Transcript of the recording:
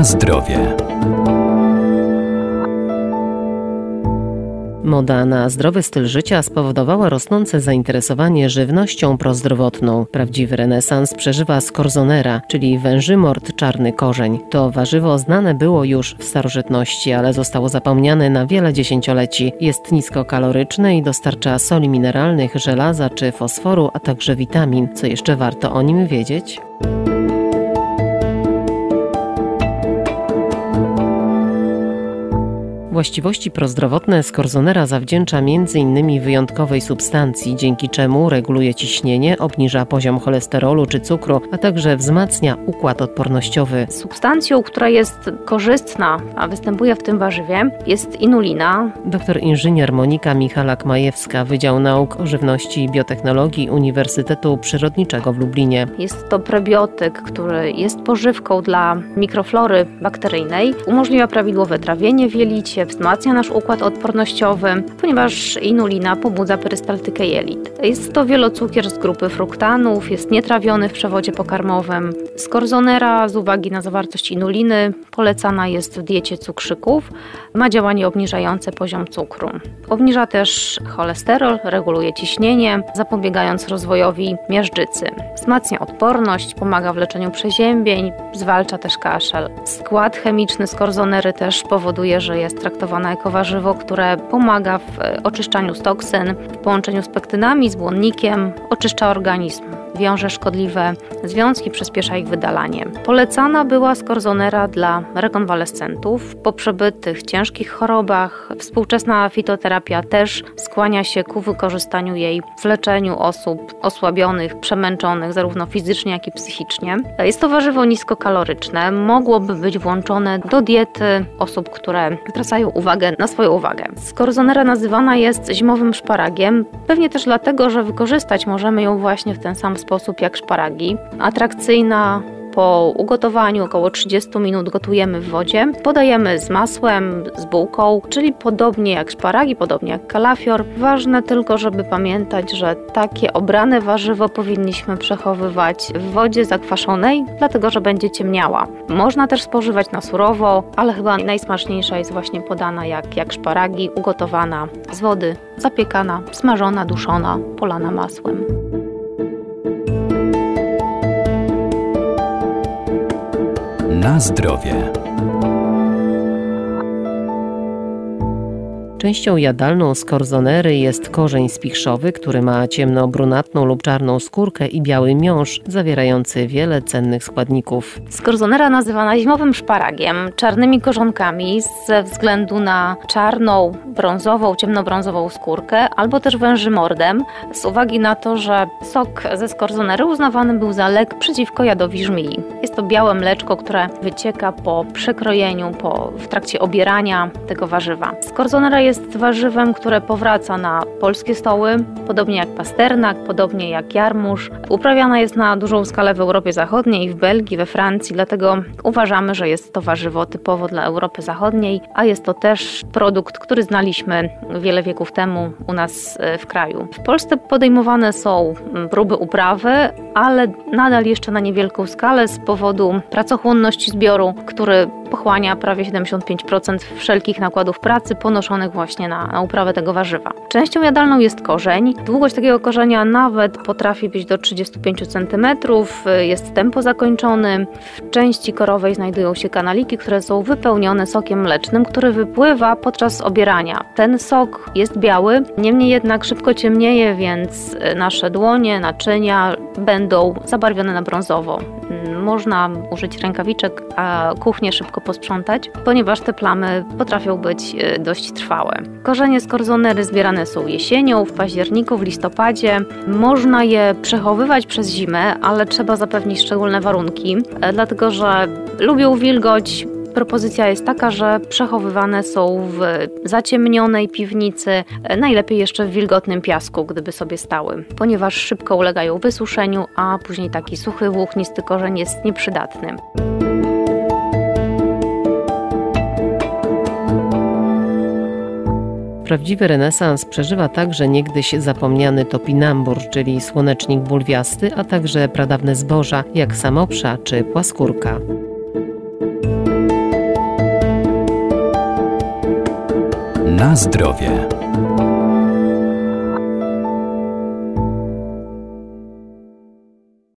Na zdrowie. Moda na zdrowy styl życia spowodowała rosnące zainteresowanie żywnością prozdrowotną. Prawdziwy renesans przeżywa skorzonera, czyli wężymort czarny korzeń. To warzywo znane było już w starożytności, ale zostało zapomniane na wiele dziesięcioleci. Jest niskokaloryczne i dostarcza soli mineralnych, żelaza czy fosforu, a także witamin. Co jeszcze warto o nim wiedzieć? Właściwości prozdrowotne skorzonera zawdzięcza m.in. wyjątkowej substancji, dzięki czemu reguluje ciśnienie, obniża poziom cholesterolu czy cukru, a także wzmacnia układ odpornościowy. Substancją, która jest korzystna, a występuje w tym warzywie, jest inulina. Doktor inżynier Monika Michalak-Majewska, Wydział Nauk o Żywności i Biotechnologii Uniwersytetu Przyrodniczego w Lublinie. Jest to prebiotyk, który jest pożywką dla mikroflory bakteryjnej, umożliwia prawidłowe trawienie w jelicie, wzmacnia nasz układ odpornościowy, ponieważ inulina pobudza perystaltykę jelit. Jest to wielocukier z grupy fruktanów, jest nietrawiony w przewodzie pokarmowym. Skorzonera z uwagi na zawartość inuliny polecana jest w diecie cukrzyków. Ma działanie obniżające poziom cukru. Obniża też cholesterol, reguluje ciśnienie, zapobiegając rozwojowi miażdżycy. Wzmacnia odporność, pomaga w leczeniu przeziębień, zwalcza też kaszel. Skład chemiczny skorzonery też powoduje, że jest traktowana jako warzywo, które pomaga w oczyszczaniu z toksyn, w połączeniu z pektynami, z błonnikiem, oczyszcza organizm wiąże szkodliwe związki, przyspiesza ich wydalanie. Polecana była skorzonera dla rekonwalescentów po przebytych ciężkich chorobach. Współczesna fitoterapia też skłania się ku wykorzystaniu jej w leczeniu osób osłabionych, przemęczonych zarówno fizycznie, jak i psychicznie. Jest to warzywo niskokaloryczne, mogłoby być włączone do diety osób, które zwracają uwagę na swoją uwagę. Skorzonera nazywana jest zimowym szparagiem, pewnie też dlatego, że wykorzystać możemy ją właśnie w ten sam sposób jak szparagi. Atrakcyjna, po ugotowaniu około 30 minut gotujemy w wodzie. Podajemy z masłem, z bułką, czyli podobnie jak szparagi, podobnie jak kalafior. Ważne tylko, żeby pamiętać, że takie obrane warzywo powinniśmy przechowywać w wodzie zakwaszonej, dlatego że będzie ciemniała. Można też spożywać na surowo, ale chyba najsmaczniejsza jest właśnie podana jak, jak szparagi, ugotowana z wody, zapiekana, smażona, duszona, polana masłem. Na zdrowie. Częścią jadalną skorzonery jest korzeń spichrzowy, który ma ciemno-brunatną lub czarną skórkę i biały miąższ, zawierający wiele cennych składników. Skorzonera nazywana zimowym szparagiem, czarnymi korzonkami ze względu na czarną, brązową, ciemnobrązową skórkę, albo też wężymordem, z uwagi na to, że sok ze skorzonery uznawany był za lek przeciwko jadowi żmii. Jest to białe mleczko, które wycieka po przekrojeniu, po, w trakcie obierania tego warzywa. Skorzonera jest jest warzywem, które powraca na polskie stoły, podobnie jak pasternak, podobnie jak jarmuż. Uprawiana jest na dużą skalę w Europie Zachodniej, w Belgii, we Francji, dlatego uważamy, że jest to warzywo typowo dla Europy Zachodniej, a jest to też produkt, który znaliśmy wiele wieków temu u nas e, w kraju. W Polsce podejmowane są mm, próby uprawy, ale nadal jeszcze na niewielką skalę z powodu pracochłonności zbioru, który pochłania prawie 75% wszelkich nakładów pracy ponoszonych właśnie na, na uprawę tego warzywa. Częścią jadalną jest korzeń. Długość takiego korzenia nawet potrafi być do 35 cm, jest tempo zakończony. W części korowej znajdują się kanaliki, które są wypełnione sokiem mlecznym, który wypływa podczas obierania. Ten sok jest biały, niemniej jednak szybko ciemnieje, więc nasze dłonie, naczynia będą zabarwione na brązowo. Można użyć rękawiczek, a kuchnię szybko posprzątać, ponieważ te plamy potrafią być e, dość trwałe. Korzenie skorzonery zbierane są jesienią, w październiku, w listopadzie. Można je przechowywać przez zimę, ale trzeba zapewnić szczególne warunki, e, dlatego że lubią wilgoć, Propozycja jest taka, że przechowywane są w zaciemnionej piwnicy, e, najlepiej jeszcze w wilgotnym piasku, gdyby sobie stały, ponieważ szybko ulegają wysuszeniu, a później taki suchy, włóknisty korzeń jest nieprzydatny. prawdziwy renesans przeżywa także niegdyś zapomniany topinambur, czyli słonecznik bulwiasty, a także pradawne zboża, jak samopsza czy płaskórka. Na zdrowie.